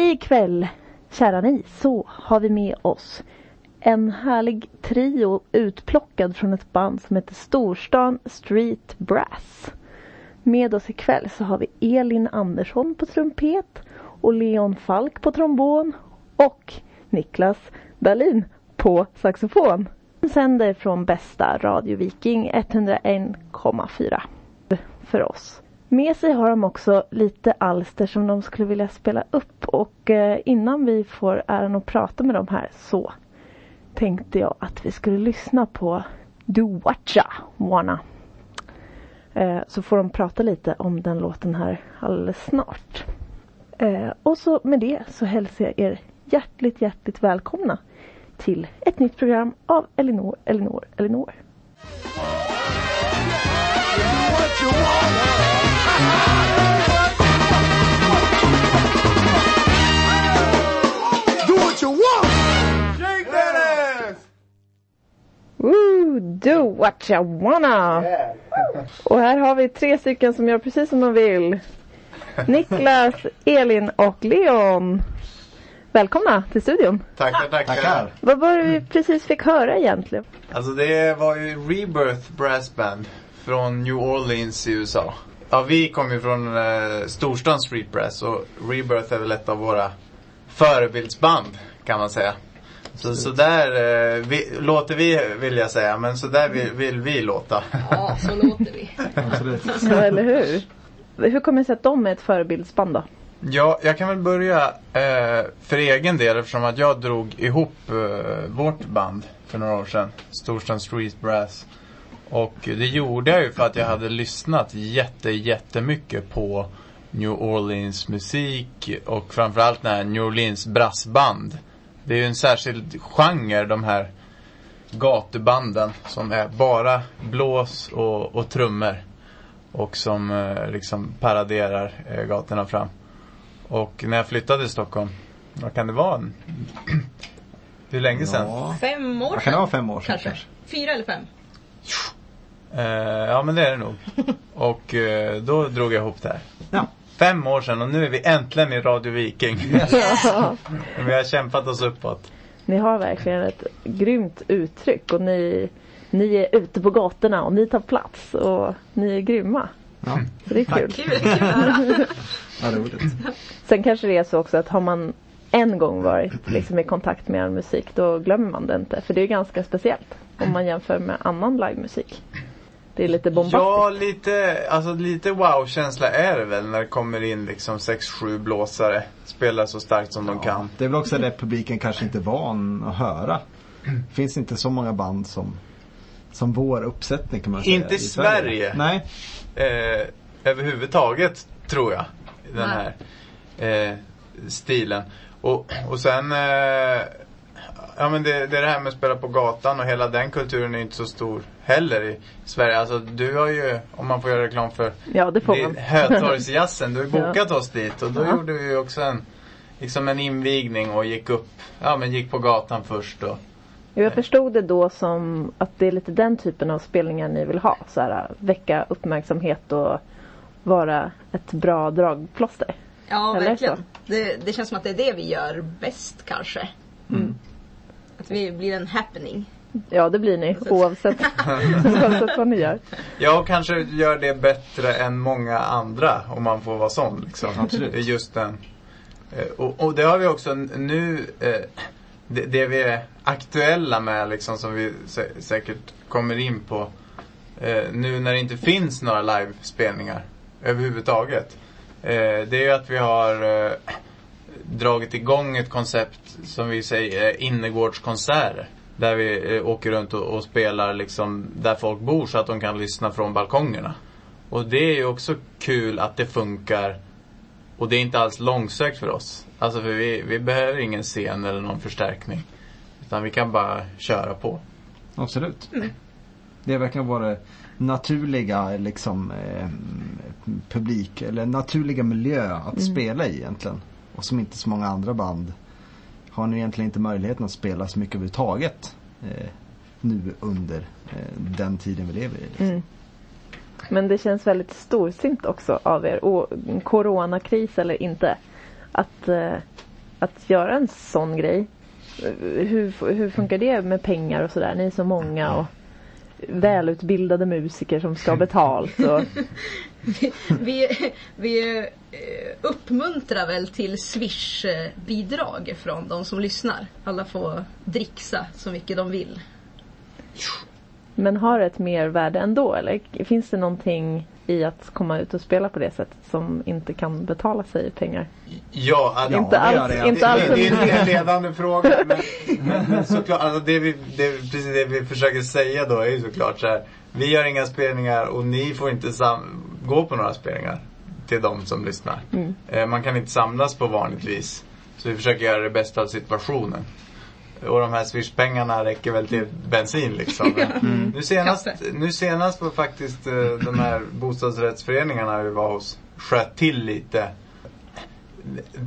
Ikväll, kära ni, så har vi med oss en härlig trio utplockad från ett band som heter Storstan Street Brass. Med oss ikväll så har vi Elin Andersson på trumpet och Leon Falk på trombon och Niklas Dahlin på saxofon. Sänder från bästa Radio Viking 101,4 för oss. Med sig har de också lite alster som de skulle vilja spela upp och eh, innan vi får äran att prata med dem här så tänkte jag att vi skulle lyssna på Do Watcha Wanna. Eh, så får de prata lite om den låten här alldeles snart. Eh, och så med det så hälsar jag er hjärtligt, hjärtligt välkomna till ett nytt program av Elinor, Elinor, Elinor. Do Woo, do what you wanna! Och här har vi tre stycken som gör precis som de vill. Niklas, Elin och Leon. Välkomna till studion. Tackar, tackar. Tackar. Vad var det vi precis fick höra egentligen? Alltså det var ju Rebirth Brass Band från New Orleans i USA. Ja, vi kommer ju från eh, storstan Street Brass och Rebirth är väl ett av våra förebildsband kan man säga. Så, så där eh, vi, låter vi vill jag säga, men så där vill, vill vi låta. Ja, så låter vi. Ja, eller hur? Hur kommer det sig att de är ett förebildsband då? Ja, jag kan väl börja eh, för egen del eftersom att jag drog ihop eh, vårt band för några år sedan. Storstan Street Brass. Och det gjorde jag ju för att jag hade lyssnat jätte, jättemycket på New Orleans musik och framförallt den här New Orleans brassband. Det är ju en särskild genre de här gatubanden som är bara blås och, och trummor. Och som eh, liksom paraderar eh, gatorna fram. Och när jag flyttade till Stockholm, vad kan det vara? Hur länge sedan? Ja. Fem år Vad kan det sedan, vara fem år sedan kanske. kanske? Fyra eller fem. Eh, ja men det är det nog. Och eh, då drog jag ihop det här. Ja. Fem år sedan och nu är vi äntligen i Radio Viking. Ja, vi har kämpat oss uppåt. ni har verkligen ett grymt uttryck och ni, ni är ute på gatorna och ni tar plats och ni är grymma. Ja. Så det är kul. Kul, kul att höra. ja, roligt. Sen kanske det är så också att har man en gång varit liksom i kontakt med er musik då glömmer man det inte. För det är ganska speciellt om man jämför med annan livemusik. Det är lite bombastiskt. Ja, lite, alltså lite wow-känsla är det väl när det kommer in liksom 6-7 blåsare. Spelar så starkt som de kan. Det är väl också det publiken kanske inte är van att höra. Det finns inte så många band som, som vår uppsättning kan man säga. Inte i Sverige. Nej. eh, överhuvudtaget tror jag. Den Nej. här eh, stilen. Och, och sen eh, Ja men det, det är det här med att spela på gatan och hela den kulturen är inte så stor heller i Sverige. Alltså du har ju, om man får göra reklam för Ja, det får det- man. Hötorgsjazzen. Du har ju Ja. bokat oss dit och då Ja. gjorde vi ju också en Liksom en invigning och gick upp, ja men gick på gatan först och Jag förstod det då som att det är lite den typen av spelningar ni vill ha. Så här, väcka uppmärksamhet och vara ett bra dragplåster. Ja, Eller verkligen. Det, det känns som att det är det vi gör bäst kanske. Mm. Att vi blir en happening. Ja, det blir ni oavsett, oavsett vad ni gör. Jag kanske gör det bättre än många andra om man får vara sån. Liksom. Absolut. Det är Just den. Eh, Och, och det har vi också nu, eh, det, det vi är aktuella med liksom som vi sä- säkert kommer in på. Eh, nu när det inte finns några livespelningar överhuvudtaget. Det är ju att vi har dragit igång ett koncept som vi säger är innergårdskonserter. Där vi eh, åker runt och, och spelar liksom där folk bor så att de kan lyssna från balkongerna. Och det är ju också kul att det funkar och det är inte alls långsökt för oss. Alltså för vi, vi behöver ingen scen eller någon förstärkning. Utan vi kan bara köra på. Absolut. Det är verkligen vår naturliga liksom eh, publik eller naturliga miljö att spela i egentligen. Och som inte så många andra band har ni egentligen inte möjligheten att spela så mycket överhuvudtaget eh, nu under eh, den tiden vi lever i. Liksom. Mm. Men det känns väldigt storsint också av er, och coronakris eller inte, att eh, att göra en sån grej? Hur, hur funkar det med pengar och sådär? Ni är så många och välutbildade musiker som ska ha betalt. Och, Vi, vi eh, uppmuntrar väl till Swish-bidrag från de som lyssnar. Alla får dricksa så mycket de vill. men har det ett mervärde ändå eller finns det någonting i att komma ut och spela på det sättet som inte kan betala sig i pengar? Ja, Ja, inte det gör alls, det. inte det, alls det, det är en- en ledande fråga. Men, men, men såklart, alltså det vi, det, precis det vi försöker säga då är ju såklart så här. Vi gör inga spelningar och ni får inte sam- gå på några spelningar. Till de som lyssnar. Mm. Eh, man kan inte samlas på vanligt vis. Så vi försöker göra det bästa av situationen. Och de här swishpengarna räcker väl till bensin liksom. Nu, senast, nu senast var faktiskt eh, de här bostadsrättsföreningarna vi var hos sköt till lite.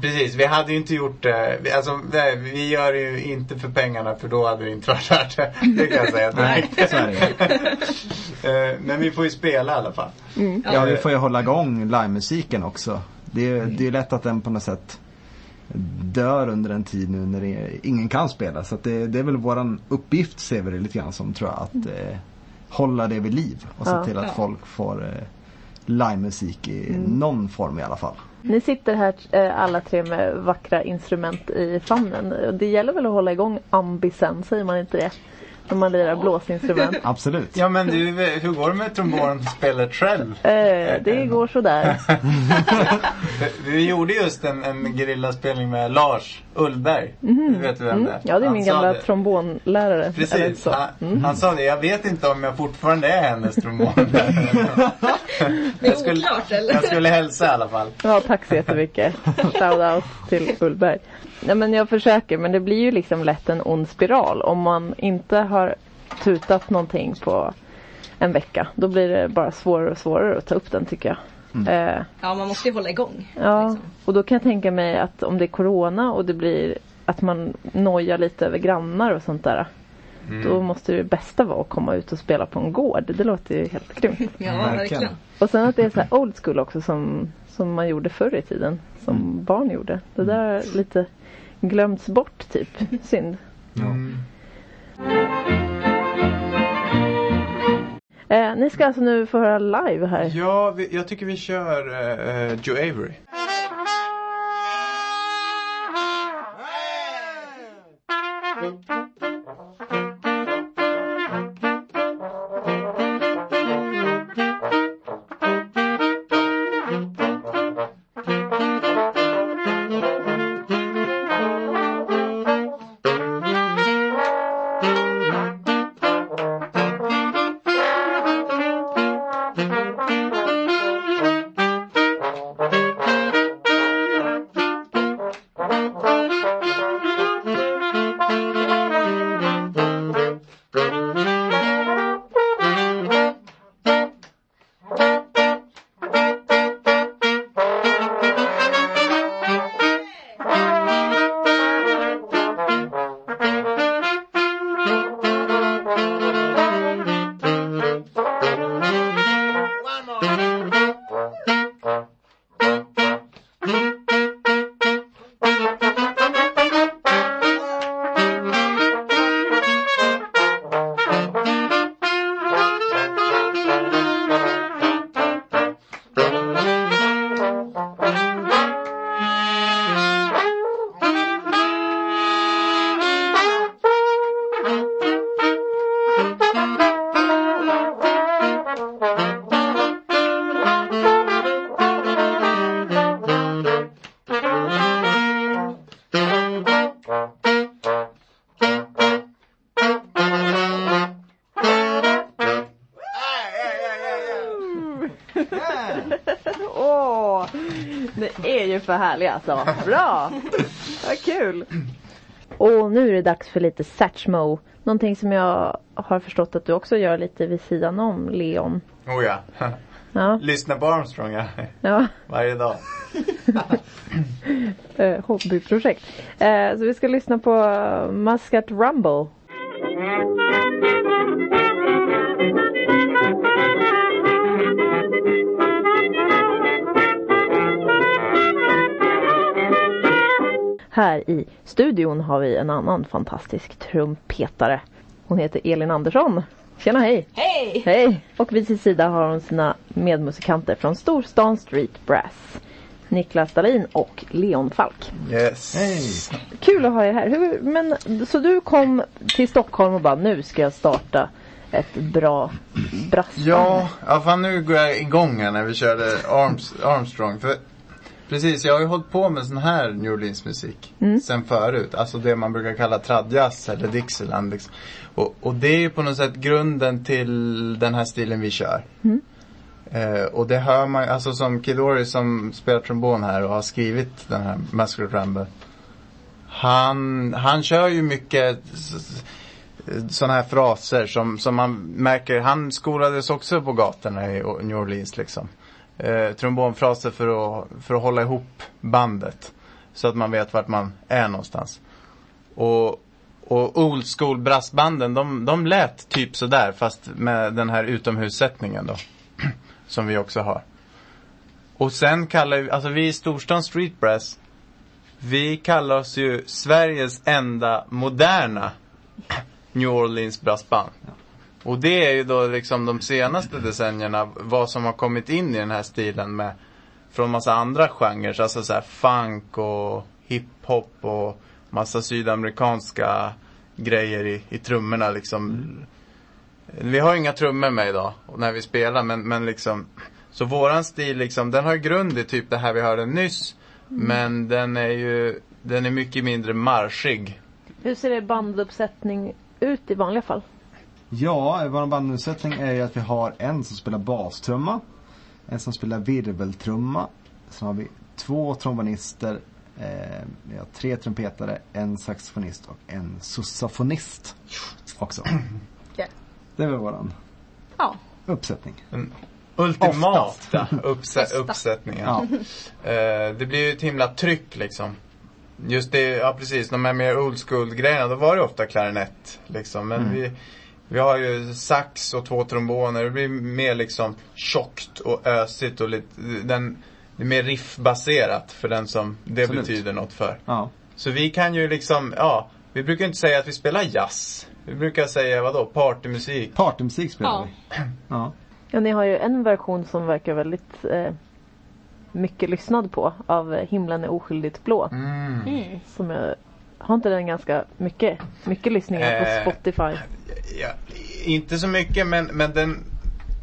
Precis, vi hade ju inte gjort det. vi- Alltså, nej, vi gör det ju inte för pengarna för då hade det inte varit värt det. Det kan jag säga. Nej, så är det Eh, Men vi får ju spela i alla fall. Ja, vi får ju hålla igång livemusiken också. Det är, det är lätt att den på något sätt dör under en tid nu när det, ingen kan spela. Så att det, det är väl våran uppgift ser vi det lite grann som tror jag. Att eh, hålla det vid liv och se Ja. till att Ja. folk får eh, livemusik i någon form i alla fall. Ni sitter här eh, alla tre med vackra instrument i famnen. Det gäller väl att hålla igång ambisen, säger man inte det? När man lirar blåsinstrument. Absolut. Ja men du, hur går det med trombonspelet själv? Eh, det går sådär. Vi gjorde just en, en gerillaspelning med Lars Ullberg. Du vet vem det är? Mm. Ja, det är Han min gamla det. trombonlärare. Precis. så. Han, Mm. han sa det, jag vet inte om jag fortfarande är hennes trombon. Det är oklart eller? jag skulle hälsa i alla fall. Ja, tack så jättemycket. Shout-out till Ullberg. Nej, men jag försöker, men det blir ju liksom lätt en ond spiral. Om man inte har tutat någonting på en vecka, då blir det bara svårare och svårare att ta upp den tycker jag. Eh, Ja, man måste ju hålla igång. ja, liksom. och då kan jag tänka mig att om det är Corona och det blir att man nojar lite över grannar och sånt där. Då måste det bästa vara att komma ut och spela på en gård. Det låter ju helt grymt. Ja, verkligen. Och sen att det är så här old school också som, som man gjorde förr i tiden. Som barn gjorde. Det där är lite glömts bort typ. Synd. Mm. Eh, ni ska alltså nu få höra live här. Ja, vi, jag tycker vi kör uh, Joe Avery. Åh, för härliga alltså. Bra! Vad kul! Och nu är det dags för lite Satchmo. Någonting som jag har förstått att du också gör lite vid sidan om, Leon. Oh ja. Ja, Lyssna på Armstrong ja. ja. varje dag. eh, hobbyprojekt. Eh, så vi ska lyssna på uh, Muscat Rumble. Här i studion har vi en annan fantastisk trumpetare. Hon heter Elin Andersson. Tjena hej! Hej! Hej! Och vid sin sida har hon sina medmusikanter från Storstan Street Brass. Niklas Dahlin och Leon Falk. Yes. Hej! Kul att ha er här. Hur, men, så du kom till Stockholm och bara nu ska jag starta ett bra brassband. Ja, ja fan nu går jag igång här när vi körde Arms, Armstrong. För Precis, jag har ju hållit på med sån här New Orleans musik sen förut. Alltså det man brukar kalla tradjazz eller Dixieland. Liksom. Och, och det är ju på något sätt grunden till den här stilen vi kör. Eh, och det hör man alltså som Kidori som spelar trombon här och har skrivit den här Masquerade Ramble. Han, han kör ju mycket sådana här fraser som, som man märker, han skolades också på gatorna i New Orleans liksom. Eh, trombonfraser för att, för att hålla ihop bandet. Så att man vet vart man är någonstans. Och, och old school brassbanden, de, de lät typ sådär fast med den här utomhussättningen då. som vi också har. Och sen kallar vi, alltså vi i Storstan Street Brass, vi kallar oss ju Sveriges enda moderna New Orleans brassband. Och det är ju då liksom de senaste decennierna vad som har kommit in i den här stilen med från massa andra genrer, alltså så här funk och hiphop och massa sydamerikanska grejer i, i trummorna liksom. Vi har inga trummor med idag när vi spelar men, men liksom Så våran stil liksom, den har grund i typ det här vi hörde nyss Men den är ju, den är mycket mindre marschig. Hur ser er banduppsättning ut i vanliga fall? Ja, vår bandutsättning är ju att vi har en som spelar bastrumma. En som spelar virveltrumma. Sen har vi två trombonister. Eh, vi har tre trumpetare, en saxofonist och en sussafonist också. Ja. Det är väl våran Ja. uppsättning. Den ultimata uppsä- uppsättningen. Ja. Eh, det blir ju ett himla tryck liksom. Just det, ja precis, de här mer old school grejerna, då var det ofta klarinett liksom. Men Mm. vi, vi har ju sax och två tromboner. Det blir mer liksom tjockt och ösigt och lite, den, det är mer riffbaserat för den som det Absolut. betyder något för. Ja. Så vi kan ju liksom, ja, vi brukar inte säga att vi spelar jazz. Vi brukar säga vadå, partymusik. Partymusik spelar Ja. vi. Ja. Ja, ni har ju en version som verkar väldigt eh, mycket lyssnad på av Himlen är oskyldigt blå. Mm. Mm. Som jag, har inte den ganska mycket, mycket lyssningar Eh, på Spotify? Ja, inte så mycket men, men den,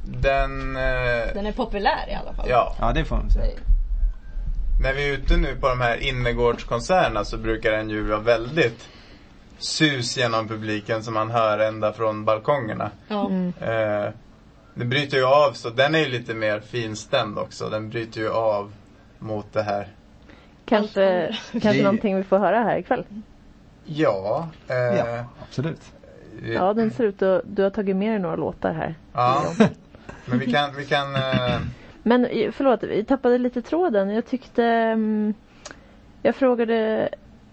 den, eh, Den är populär i alla fall. ja. ja, det får man säga. När vi är ute nu på de här innergårdskonserterna så brukar den ju vara väldigt sus genom publiken som man hör ända från balkongerna. Ja. Mm. Eh, det bryter ju av så den är ju lite mer finstämd också. Den bryter ju av mot det här. Kanske, kanske Vi- någonting vi får höra här ikväll? Ja. Eh, Ja, absolut. vi- Ja, den ser ut att du har tagit med dig några låtar här. ja. Men vi kan, vi kan eh, Men eh, förlåt, vi tappade lite tråden. Jag tyckte... mm, jag frågade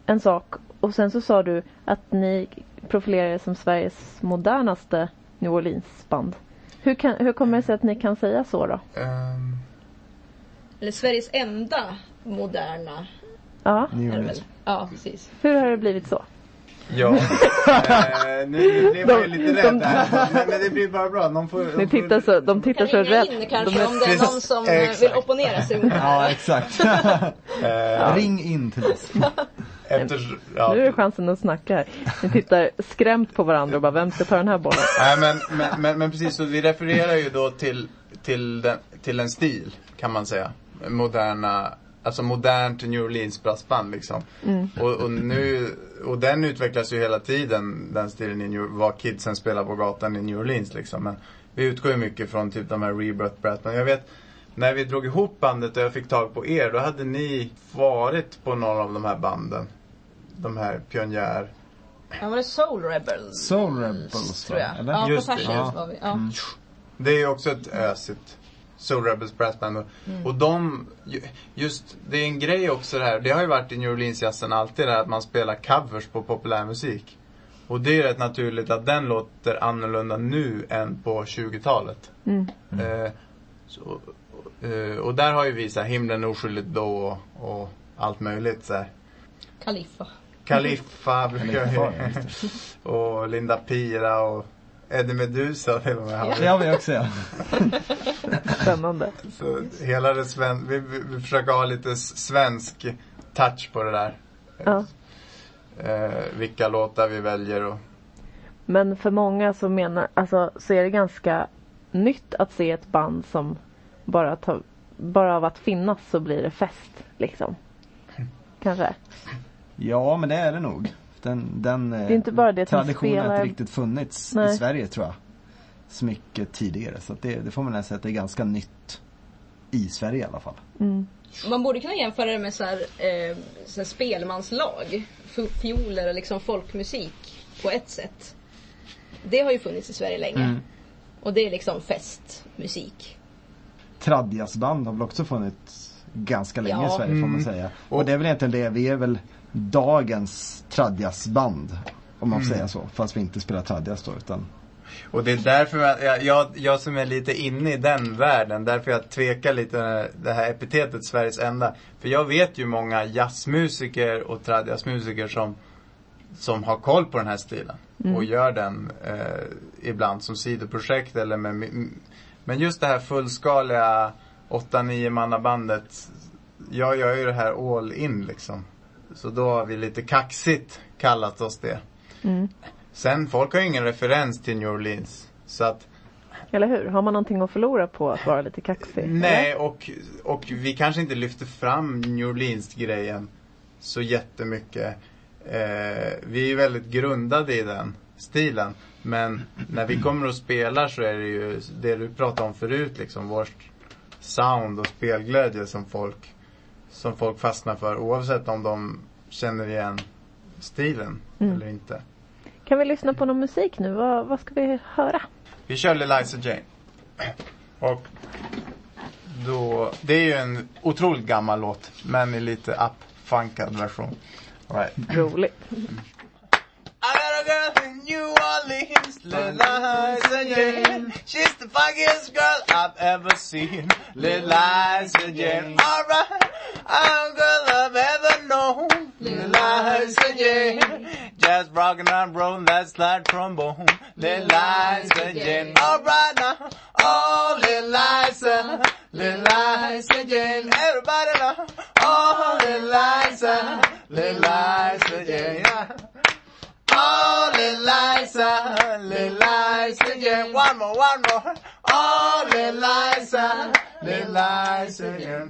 en sak och sen så sa du att ni profilerar er som Sveriges modernaste New Orleans-band. Hur, kan, hur kommer det sig att ni kan säga så då? ehm, Eller Sveriges enda moderna. Ja. Ja, precis. hur har det blivit så? Ja. eh, nu, blev man ju De- lite de- rädd här. Men, men det blir bara bra. De får, de tittar så, de tittar så rätt. in kanske De är- om det är någon som eh, Exakt. vill opponera sig mot det Ja, exakt. Eh, Ring in till oss. Eftersom, ja. Nu är det chansen att snacka här. Ni tittar skrämt på varandra och bara, vem ska ta den här bollen? Nej men, men, men, men precis, så vi refererar ju då till, till, den, till en stil kan man säga. Moderna, alltså modernt New Orleans brassband liksom. Och, och, nu, och den utvecklas ju hela tiden, den stilen i New, vad kidsen spelar på gatan i New Orleans liksom. Men vi utgår ju mycket från typ de här Rebirth brassband. Jag vet, när vi drog ihop bandet och jag fick tag på er, då hade ni varit på någon av de här banden. De här pionjär... Ja, var det Soul Rebels? Soul Rebels, Tror jag. Eller? Ja, Just på det. Passions Ja. var vi. Ja. Det är ju också ett ösigt Soul Rebels Brassband. Och, och de, ju- just, det är en grej också det här. Det har ju varit i New Orleans-jazzen alltid det här att man spelar covers på populärmusik. Och det är rätt naturligt att den låter annorlunda nu än på 20-talet. Mm. Eh, så, eh, och där har ju vi så här, himlen är oskyldigt då och, och allt möjligt så här. Kaliffa. Kaliffa brukar Kaliffa, ja, vi Och Linda Pira och Eddie Meduza till och med. Det har vi också ja. Spännande. Så hela det sven... vi, vi, vi försöker ha lite svensk touch på det där. Ja. Eh, vilka låtar vi väljer och Men för många så menar, alltså så är det ganska nytt att se ett band som bara tar, bara av att finnas så blir det fest liksom. Kanske. Ja men det är det nog. Den, den Det är inte bara det traditionen har spelar- inte riktigt funnits i Nej. Sverige tror jag. Så mycket tidigare. Så att det, det får man nästan säga att det är ganska nytt. I Sverige i alla fall. Mm. Man borde kunna jämföra det med så här, eh, så här spelmanslag. Fioler och liksom folkmusik på ett sätt. Det har ju funnits i Sverige länge. Mm. Och det är liksom festmusik. Tradjazzband har väl också funnits ganska länge Ja. i Sverige får man Mm. säga. Och det är väl egentligen det, vi är väl dagens tradjazzband. Om man får säga så. Fast vi inte spelar tradjazz då utan Och det är därför jag, jag, jag, som är lite inne i den världen, därför jag tvekar lite det här epitetet Sveriges enda. För jag vet ju många jazzmusiker och tradjazzmusiker som, som har koll på den här stilen. Och gör den eh, ibland som sidoprojekt eller med Men just det här fullskaliga 8-9 mannabandet. Jag gör ju det här all in liksom. Så då har vi lite kaxigt kallat oss det. Mm. Sen, folk har ju ingen referens till New Orleans. Så att, Eller hur? Har man någonting att förlora på att vara lite kaxig? nej och, och vi kanske inte lyfter fram New Orleans-grejen så jättemycket. Eh, vi är väldigt grundade i den stilen. Men när vi kommer och spelar så är det ju det du pratade om förut liksom. Vårt sound och spelglädje som folk, som folk fastnar för. Oavsett om de känner igen stilen Mm. eller inte. Kan vi lyssna på någon musik nu? Vad, vad ska vi höra? Vi kör Liza Jane. Och då, det är ju en otroligt gammal låt, men i lite uppfunkad version. All right. Roligt. I got a girl in New Orleans, Liza Jane. She's the funkiest girl I've ever seen, Lil Liza Jane. Alright, I'm girl I've ever known, Lil Liza Jane. Jazz rockin' and rollin' that slide trombone, Lil Liza Jane. Alright now, oh Lil Liza, uh, Lil Liza Jane. Everybody now, oh Lil Liza, uh, Lil Liza Jane. Yeah. Oh, Lil Liza, Lil Liza, yeah. One more, one more. Oh, Lil Liza, Lil Liza, yeah.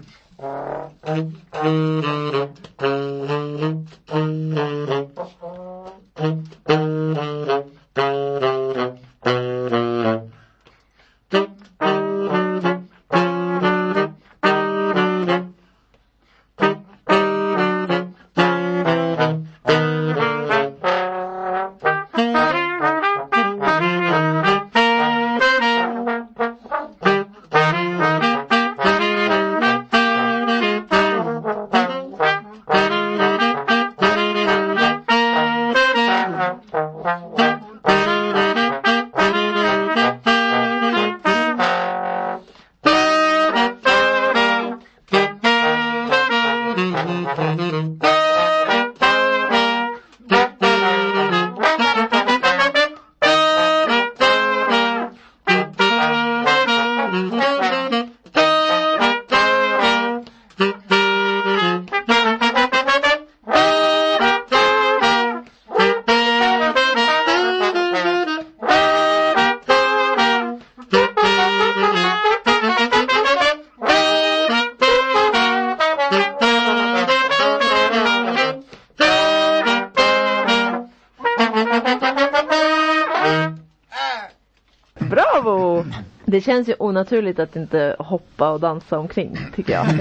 Känns ju onaturligt att inte hoppa och dansa omkring tycker jag.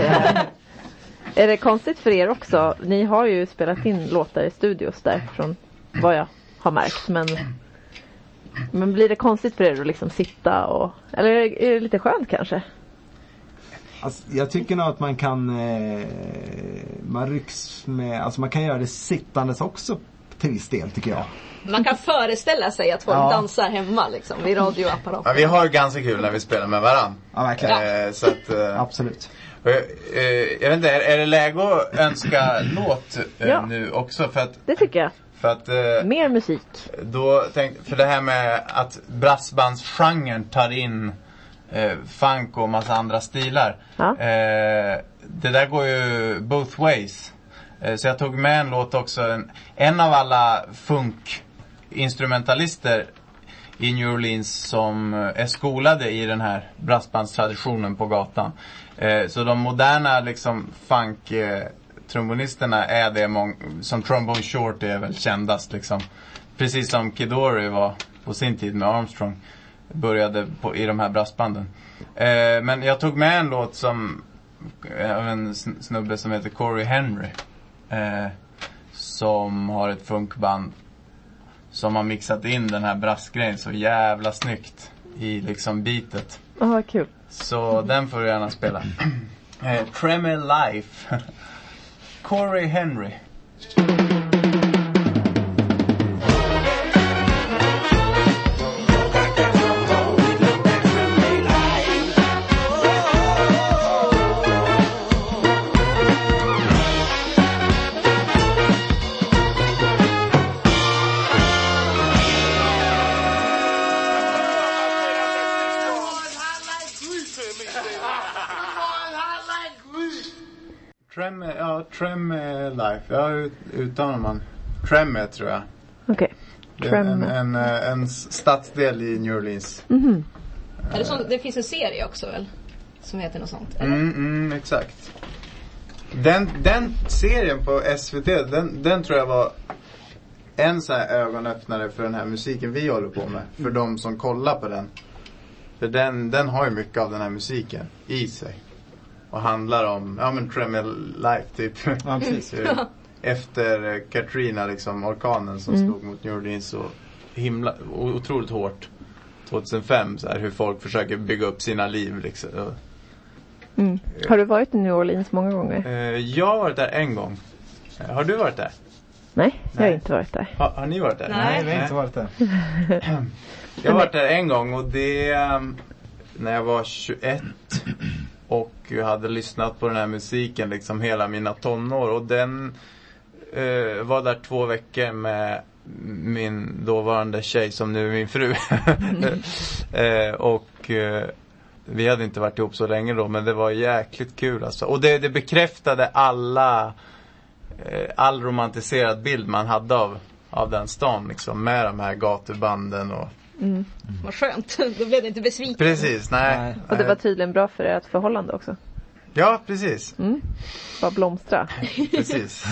Är, det konstigt för er också? Ni har ju spelat in låtar i studios där från vad jag har märkt. Men, men blir det konstigt för er att liksom sitta och eller är det, är det lite skönt kanske? Alltså, jag tycker nog att man kan eh, Man rycks med, alltså man kan göra det sittandes också till viss del tycker jag. Man kan föreställa sig att folk Ja. dansar hemma liksom vid radioapparaten. Ja, vi har ganska kul när vi spelar med varann. Ja verkligen. Eh, så att, eh, Absolut. Och jag, eh, jag vet inte, är, är det läge att önska låt eh, Ja. nu också? För att, Det tycker jag. för att eh, Mer musik. då tänk, för det här med att brassbandsgenren tar in eh, funk och massa andra stilar. Ja. Eh, det där går ju both ways. Eh, så jag tog med en låt också. En, en av alla funkinstrumentalister i New Orleans som eh, är skolade i den här brassbandstraditionen på gatan. Eh, så de moderna liksom funk-trombonisterna är det mång- som Trombone Short är väl kändast liksom. Precis som Kidori var på sin tid med Armstrong. Började på, i de här brassbanden. Men jag tog med en låt som av en snubbe som heter Corey Henry. Eh, som har ett funkband som har mixat in den här brassgrejen så jävla snyggt i liksom. Åh, vad kul. Så den får du gärna spela. Eh, Tremor Life. Corey Henry. Trem, Trem Life. Ja, ut, uttalar man. Tremor tror jag. Okej. Det är En, en, eh, en stadsdel i New Orleans. Är det, sånt, det finns en serie också väl? Som heter något sånt? Mm, mm, exakt. Den, den serien på SVT, den, den tror jag var en så här ögonöppnare för den här musiken vi håller på med. För de som kollar på den. För den, den har ju mycket av den här musiken i sig. Och handlar om, ja men Tremor Life typ. Ja, Efter eh, Katrina liksom, orkanen som Mm. slog mot New Orleans så himla, otroligt hårt. 2005 så här, hur folk försöker bygga upp sina liv liksom. Mm. Har du varit i New Orleans många gånger? Eh, jag har varit där en gång. Eh, Har du varit där? Nej, jag har nej. inte varit där. Har, har ni varit där? Nej. Nej, vi har inte varit där. Jag har varit där en gång och det ehm, när jag var 21 och hade lyssnat på den här musiken liksom hela mina tonår och den eh, var där två veckor med min dåvarande tjej som nu är min fru. eh, och eh, vi hade inte varit ihop så länge då men det var jäkligt kul alltså. Och det, det bekräftade alla eh, all romantiserad bild man hade av, av den stan liksom med de här gatubanden och Vad skönt. Då blev det inte besviken. Precis, nej. Nej. Och det var tydligen bra för ert förhållande också. Ja, precis. Mm. Bara blomstra. Precis.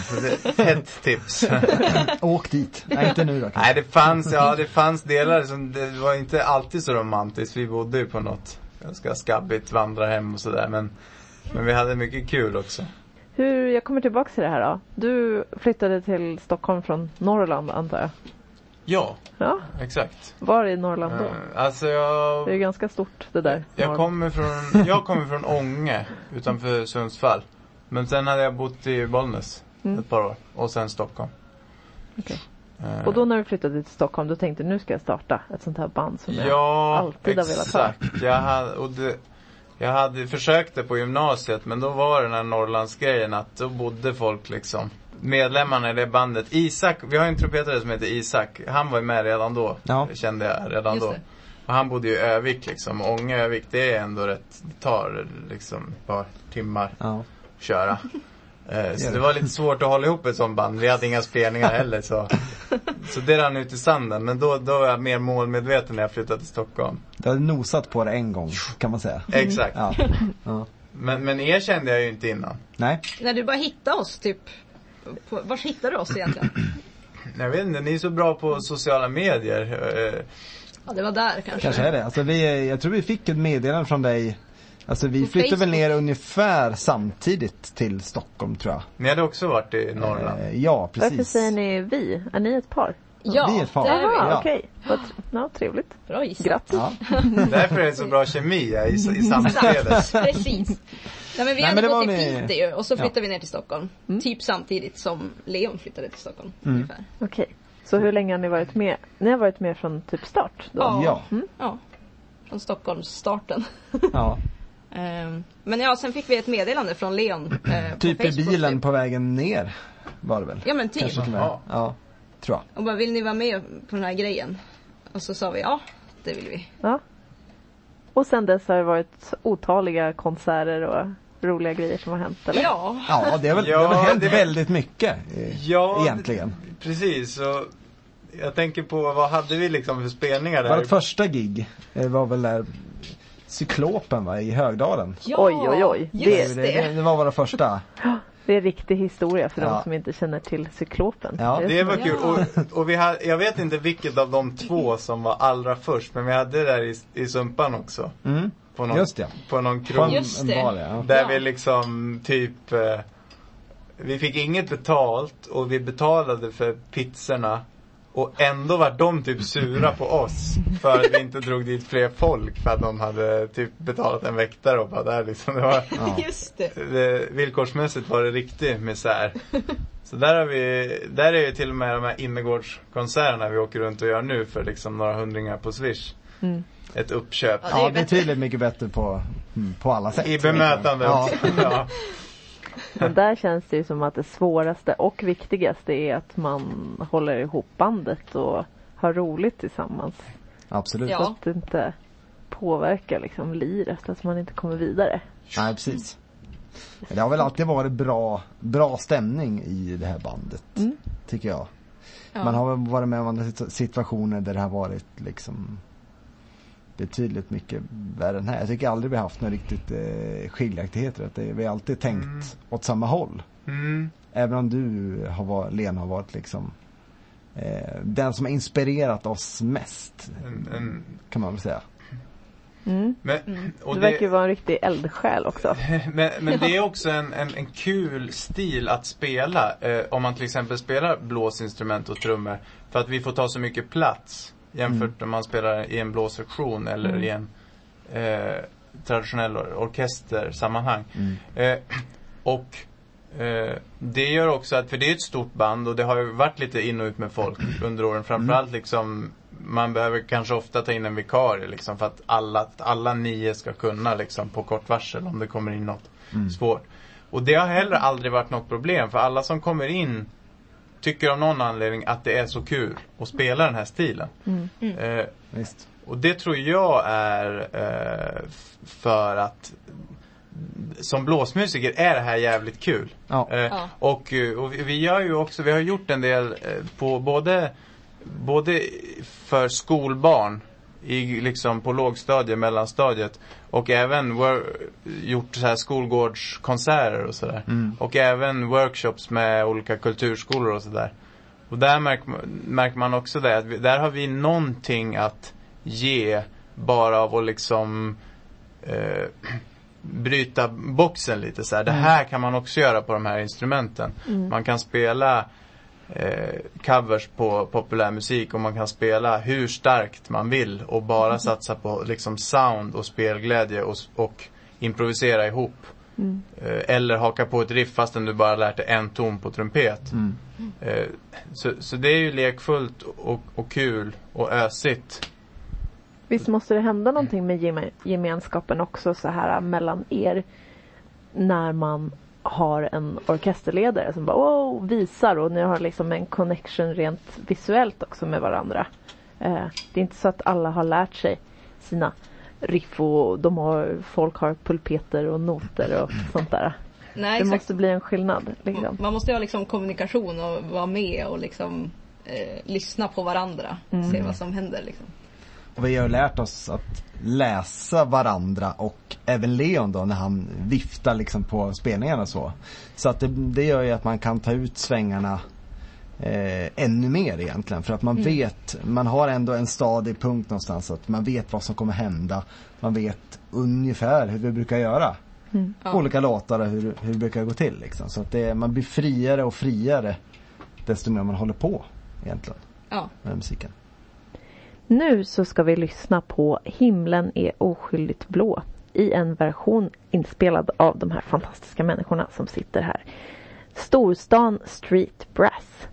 Ett tips. Åk dit. Nej, inte nu då. Nej, det fanns, ja, det fanns delar som, det var inte alltid så romantiskt. Vi bodde ju på något ganska skabbigt vandrarhem och sådär. Men, men vi hade mycket kul också. Hur, jag kommer tillbaka till det här då. Du flyttade till Stockholm från Norrland antar jag? Ja, Ja, exakt. var i Norrland då? Eh, Alltså jag... Det är ju ganska stort det där. Jag Norrland. kommer från, jag kommer från Ånge utanför Sundsvall. Men sen hade jag bott i Bollnäs Mm. ett par år. Och sen Stockholm. Okej. Eh, Och då när du flyttade till Stockholm du tänkte nu ska jag starta ett sånt här band som jag Ja, alltid har velat ha. exakt. Jag hade, och det, jag hade försökt det på gymnasiet men då var det den här Norrlandsgrejen att då bodde folk liksom Medlemmarna i det bandet, Isak, vi har en trumpetare som heter Isak, han var ju med redan då, Ja. kände jag redan Just då. det. Och han bodde ju i Övik liksom, och Ånge Övik det är ändå rätt, det tar liksom ett par timmar Ja. att köra. Eh, så det. det var lite svårt att hålla ihop ett sånt band. Vi hade inga spelningar heller så. Så det rann ut i sanden. Men då, då var jag mer målmedveten när jag flyttade till Stockholm. Du hade nosat på det en gång kan man säga. Exakt. Ja. ja. Men, men er kände jag ju inte innan. Nej. När du bara hittade oss typ. På, var hittade du oss egentligen? Jag vet inte, ni är så bra på sociala medier. Eh, Ja det var där kanske. Kanske är det. Alltså vi, jag tror vi fick ett meddelande från dig. Alltså vi På flyttade väl ner ungefär samtidigt till Stockholm tror jag. Ni hade också varit i Norrland. Eh, ja, precis. Varför säger ni vi? Är ni ett par? Ja, Vi är ett par. det är Jaha, vi. Ja. okej. Vad tr- Ja, trevligt. Bra gissat. Grattis. Ja. Därför är det så bra kemi i, i samspelet. Precis. Nej men vi Nej, hade gått med- Piteå och så Ja. flyttade vi ner till Stockholm. Mm. Typ samtidigt som Leon flyttade till Stockholm. Mm. Ungefär. Okej. Så hur länge har ni varit med? Ni har varit med från typ start då? Ja. Ja. Ja. Från Stockholmsstarten. ja. Ehm, Men ja, sen fick vi ett meddelande från Leon eh, på Typ i Facebook, bilen typ. på vägen ner var det väl? Ja men typ. Jaha. Ja, tror jag. Och bara, vill ni vara med på den här grejen? Och så sa vi ja, det vill vi. Ja. Och sen dess har det varit otaliga konserter och roliga grejer som har hänt eller? Ja, Ja, det har väl, Ja, det har hänt det- väldigt mycket. eh, Ja, Egentligen. Precis, så jag tänker på vad hade vi liksom för spelningar där? Vårt första gig eh, var väl där Cyklopen va, i Högdalen. ja Oj, oj, oj. Just det, det. det, det var våra första. Det är riktig historia för Ja. de som inte känner till Cyklopen. Ja, är Det var kul. Och, och vi hade, jag vet inte vilket av de två som var allra först, men vi hade det där i, i Sumpan också. Mm. På någon, Just det. På någon krog. Just en det. bar, ja. Där Ja. vi liksom typ eh, Vi fick inget betalt och vi betalade för pizzorna Och ändå var de typ sura på oss för att vi inte drog dit fler folk för att de hade typ betalat en väktare och bara där liksom. Det var, Ja. Just det. det, villkorsmässigt var det riktig misär. Så där har vi, där är ju till och med de här innergårdskonserterna vi åker runt och gör nu för liksom några hundringar på swish. Mm. Ett uppköp. Ja, det är betydligt mycket bättre på, mm, på alla sätt. I bemötande Ja. Ja. Men där känns det ju som att det svåraste och viktigaste är att man håller ihop bandet och har roligt tillsammans. Absolut. Ja. Så att det inte påverkar liksom liret, att man inte kommer vidare. Nej, precis. Det har väl alltid varit bra, bra stämning i det här bandet. Mm. Tycker jag. Ja. Man har väl varit med om andra situ- situationer där det har varit liksom betydligt mycket värre än här. Jag tycker aldrig vi haft några riktigt eh, skiljaktigheter. Att det, vi har alltid tänkt Mm. åt samma håll. Mm. Även om du, har varit, Lena, har varit liksom eh, den som har inspirerat oss mest. En, Kan man väl säga. Mm. men, och Du verkar ju vara en riktig eldsjäl också. Men, men det är också en, en, en kul stil att spela. Eh, om man till exempel spelar blåsinstrument och trummor. För att vi får ta så mycket plats. Jämfört Mm. när man spelar i en blåsektion eller Mm. i en eh, traditionell or- orkestersammanhang. Mm. Eh, och eh, det gör också att, för det är ett stort band och det har ju varit lite in och ut med folk under åren. Framförallt liksom man behöver kanske ofta ta in en vikarie liksom för att alla, alla nio ska kunna liksom på kort varsel om det kommer in något Mm. svårt. Och det har heller aldrig varit något problem för alla som kommer in tycker av någon anledning att det är så kul att spela den här stilen. Mm. Eh, Visst. och det tror jag är eh, för att som blåsmusiker är det här jävligt kul. Ja. Eh, Ja. och, eh, och vi- vi gör ju också, vi har gjort en del eh, på både, både för skolbarn i, liksom på lågstadiet, mellanstadiet och även gjort så här skolgårdskonserter och sådär. Mm. Och även workshops med olika kulturskolor och sådär. Och där märker, man- märker man också det, att vi, där har vi någonting att ge bara av att liksom eh, bryta boxen lite så här. Det här kan man också göra på de här instrumenten. Mm. Man kan spela eh, covers på populärmusik och man kan spela hur starkt man vill och bara satsa på liksom sound och spelglädje och, och improvisera ihop. Mm. Eh, eller haka på ett riff fastän du bara lärt dig en ton på trumpet. Mm. Eh, så, så det är ju lekfullt och, och kul och ösigt. Visst måste det hända någonting med geme- gemenskapen också så här mellan er när man har en orkesterledare som bara wow, visar och ni har liksom en connection rent visuellt också med varandra. Eh, det är inte så att alla har lärt sig sina riff och de har, folk har pulpeter och noter och sånt där. Nej, Det exakt. måste bli en skillnad. Liksom. Man måste ha liksom kommunikation och vara med och liksom eh, lyssna på varandra. Mm. Se vad som händer liksom. Och vi har lärt oss att läsa varandra och även Leon då när han viftar liksom på spelningarna och så. Så att det, det gör ju att man kan ta ut svängarna eh, ännu mer egentligen. För att man vet, man har ändå en stadig punkt någonstans. Att man vet vad som kommer hända. Man vet ungefär hur vi brukar göra. Mm. Ja. Olika låtar och hur, hur det brukar gå till liksom. Så att det, man blir friare och friare desto mer man håller på egentligen Ja. med musiken. Nu så ska vi lyssna på Himlen är oskyldigt blå i en version inspelad av de här fantastiska människorna som sitter här. Storstan Street Brass.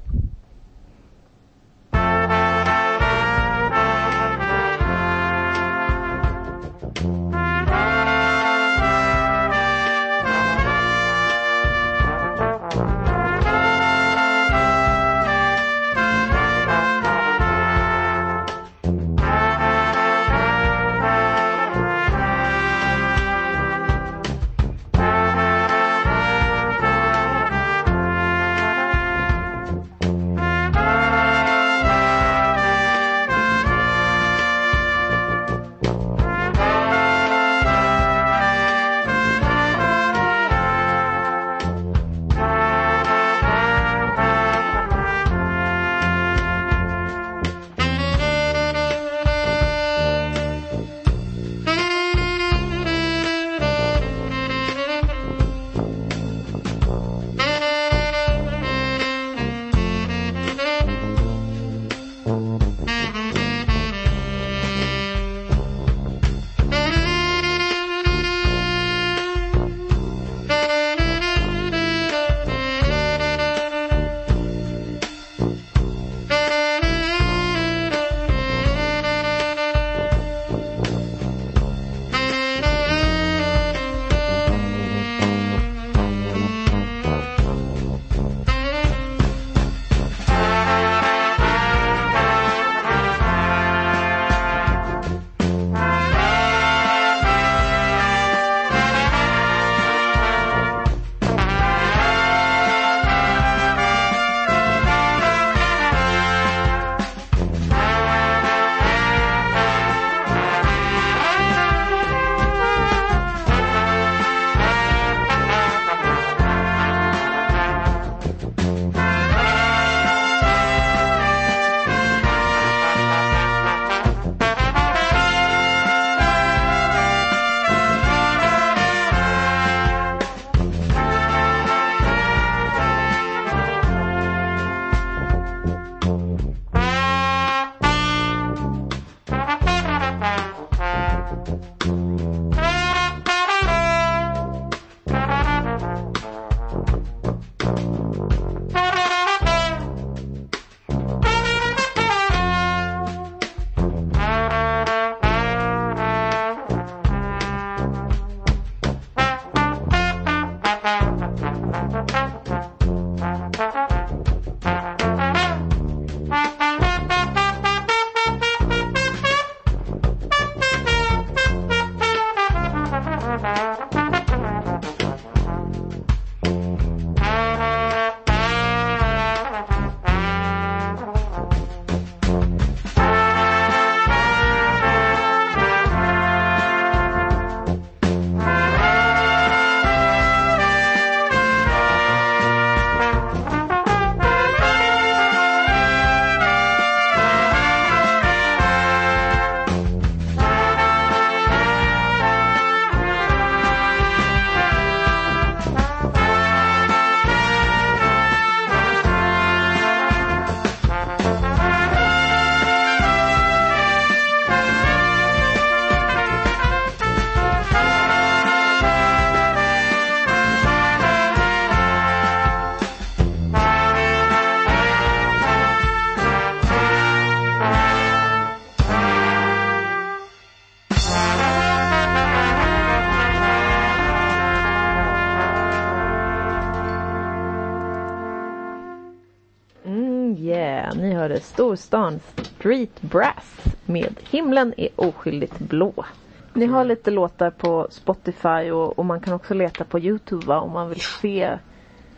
Storstan Street Brass med Himlen är oskyldigt blå. Ni har lite låtar på Spotify och, och man kan också leta på Youtube va, om man vill se.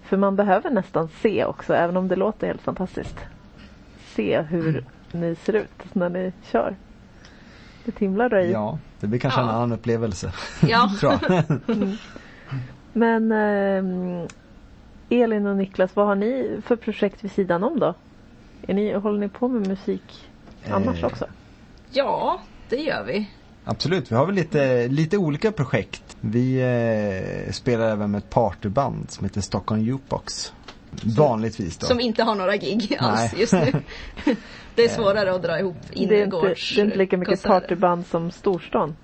För man behöver nästan se också även om det låter helt fantastiskt. Se hur ni ser ut när ni kör. Det himlar i. Ja, det blir kanske en Ja. annan upplevelse. Ja. tror jag. Men ehm, Elin och Niklas, vad har ni för projekt vid sidan om då? Är ni, håller ni på med musik annars Eh, också? ja, det gör vi. Absolut, vi har väl lite, lite olika projekt. Vi eh, spelar även med ett partyband som heter Stockholm Jukebox. Vanligtvis då. Som inte har några gig alls Nej. just nu. Det är svårare att dra ihop Det är, inte, innergårds det är inte lika mycket konserter. partyband som storstan.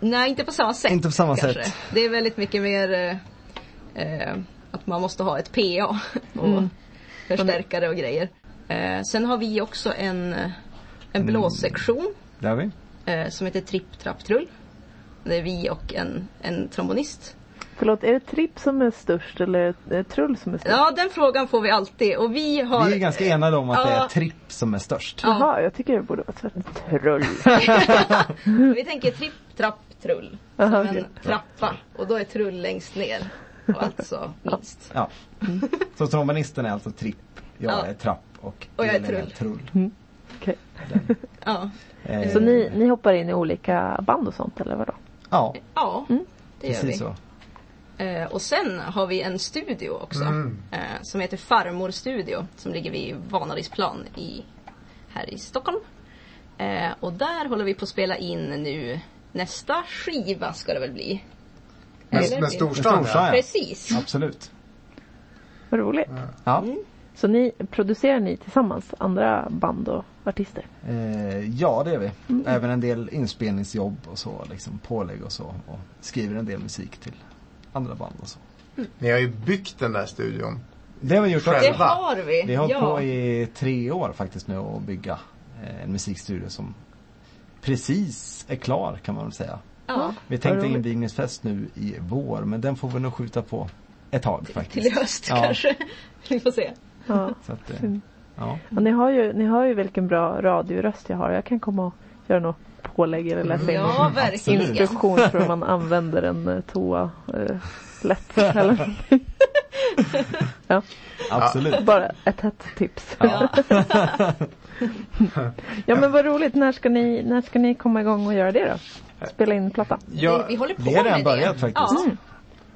Nej, inte på samma sätt. Inte på samma kanske. sätt. Det är väldigt mycket mer eh, eh, att man måste ha ett PA och Mm. förstärkare och grejer. Eh, sen har vi också en, en Mm. blåssektion Där har vi. eh, som heter Tripp Trapp Trull. Det är vi och en, en trombonist. Förlåt, är det Tripp som är störst eller är det Trull som är störst? Ja, den frågan får vi alltid och vi har... Vi är ganska enade om att det är Ja. tripp som är störst. Ja. Jaha, jag tycker det borde vara tvärtom. Trull. Vi tänker Tripp Trapp Trull. Aha, Som okej. en trappa och då är Trull längst ner. Och alltså minst. Ja. Så trombonisten är alltså tripp, jag Ja. är trapp och, Och jag är Elin trull. Okej. Ja, Eh, Så ni, ni hoppar in i olika band och sånt eller vadå? Ja, ja Mm. det gör vi. precis så. Eh, och sen har vi en studio också. Mm. Eh, som heter Farmor Studio. Som ligger vid Vanadisplan i, här i Stockholm. Eh, och där håller vi på att spela in nu nästa skiva ska det väl bli. Med, med storstan ja. Precis. Absolut. Vad roligt. Ja. Så ni producerar ni tillsammans andra band och artister? Eh, ja, det är vi. Även en del inspelningsjobb och så, liksom pålägg och så. Och skriver en del musik till andra band och så. Ni har ju byggt den där studion. Det har vi gjort Det. Själva. har vi. Vi har ja. på i tre år faktiskt nu att bygga eh, en musikstudio som precis är klar kan man väl säga. ja. Vi tänkte invigningsfest nu i vår men den får vi nog skjuta på ett tag Till faktiskt. i höst Ja. kanske. Vi får se. Ja. Så att, eh, ja. Ja, ni, har ju, ni har ju vilken bra radioröst jag har. Jag kan komma och göra något pålägg eller läsa in Ja, instruktion för hur man använder en eh, toa eh, lätt. Eller ja, Absolut. bara ett hett tips. Ja. Ja men vad roligt. När ska ni, när ska ni komma igång och göra det då? Spela in platta? Ja, vi, vi håller på vi har redan med börjat det. faktiskt. Ja, Mm.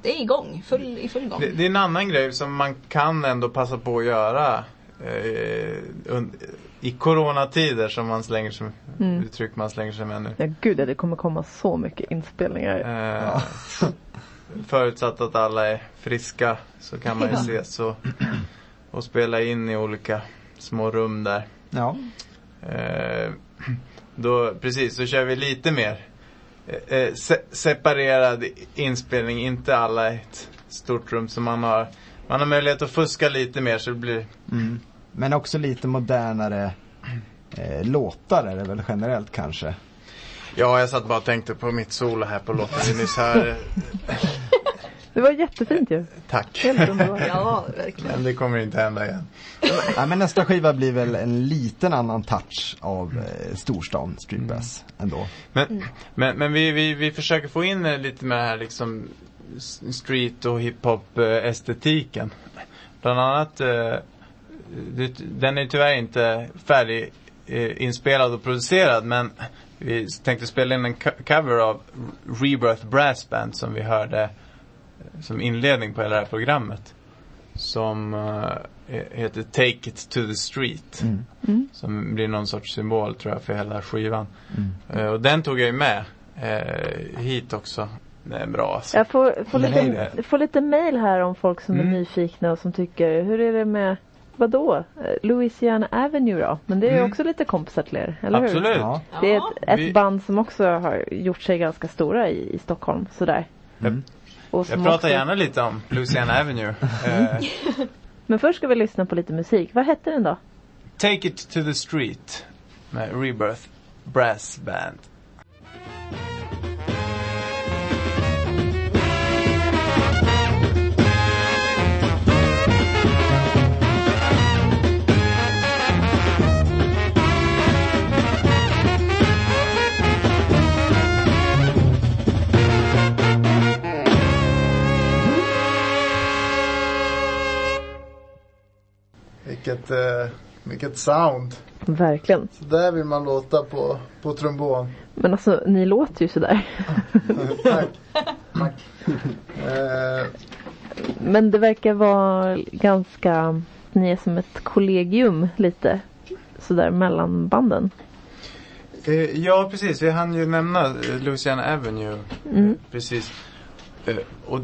Det är igång. Full, I full gång. det, det är en annan grej som man kan ändå passa på att göra eh, i coronatider som man slänger sig, Mm. uttryck man slänger sig med nu. Ja gud ja, det kommer komma så mycket inspelningar. Eh, Förutsatt att alla är friska så kan man ju Ja. ses och, och spela in i olika små rum där. Ja. Eh, då, precis, så kör vi lite mer eh, eh, se, separerad inspelning, inte alla i ett stort rum. Så man har, man har möjlighet att fuska lite mer så det blir Mm. Men också lite modernare eh, låtar är det väl generellt kanske. Ja, jag satt bara och tänkte på mitt solo här på låten vi nyss hörde. Det var jättefint ju. Tack. Helt underbart. Ja, verkligen. Men det kommer inte hända igen. Ja, men nästa skiva blir väl en liten annan touch av eh, storstan Street Bass ändå. Men, men, men vi, vi, vi försöker få in eh, lite med här liksom street och hiphop eh, estetiken. Bland annat, eh, den är tyvärr inte färdig eh, inspelad och producerad men vi tänkte spela in en co- cover av Rebirth Brass Band som vi hörde eh, som inledning på hela det här programmet. Som eh, heter Take It To The Street. Mm. Mm. Som blir någon sorts symbol tror jag för hela skivan. Mm. Eh, och den tog jag ju med eh, hit också. Det är bra alltså. Jag får, får, lite, det- får lite mail här om folk som är Mm. nyfikna och som tycker, hur är det med Vadå? Louisiana Avenue då? Men det är ju Mm. också lite kompisar till er, eller hur? Absolut. Ja. Det är ett, ett Vi- band som också har gjort sig ganska stora i, i Stockholm, sådär. Mm. Och Jag pratar också- gärna lite om Louisiana Avenue. Eh, Men först ska vi lyssna på lite musik. Vad hette den då? Take It To The Street med Rebirth Brass Band. Eh, vilket sound. Verkligen. Så där vill man låta på, på trombon. Men alltså, ni låter ju sådär. Tack. Eh, Men det verkar vara ganska, ni är som ett kollegium lite. Sådär mellan banden. Eh, ja, precis. Vi hann ju nämna eh, Louisiana Avenue. Mm. Precis. Och,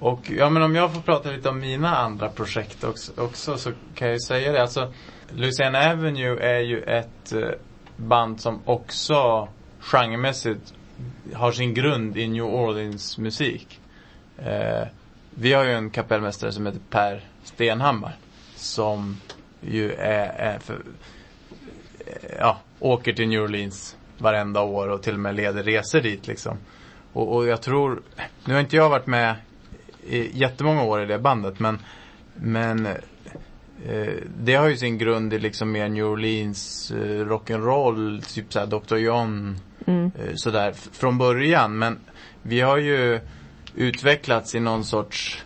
och ja, men om jag får prata lite om mina andra projekt också, också så kan jag ju säga det. Alltså, Louisiana Avenue är ju ett eh, band som också genremässigt har sin grund i New Orleans musik. Eh, vi har ju en kapellmästare som heter Per Stenhammar. Som ju är, är för, eh, ja, åker till New Orleans varenda år och till och med leder resor dit liksom. Och, och jag tror, nu har inte jag varit med jättemånga år i det bandet men, men eh, det har ju sin grund i liksom mer New Orleans eh, rock'n'roll, typ såhär Dr. John, Mm. eh, sådär från början. Men vi har ju utvecklats i någon sorts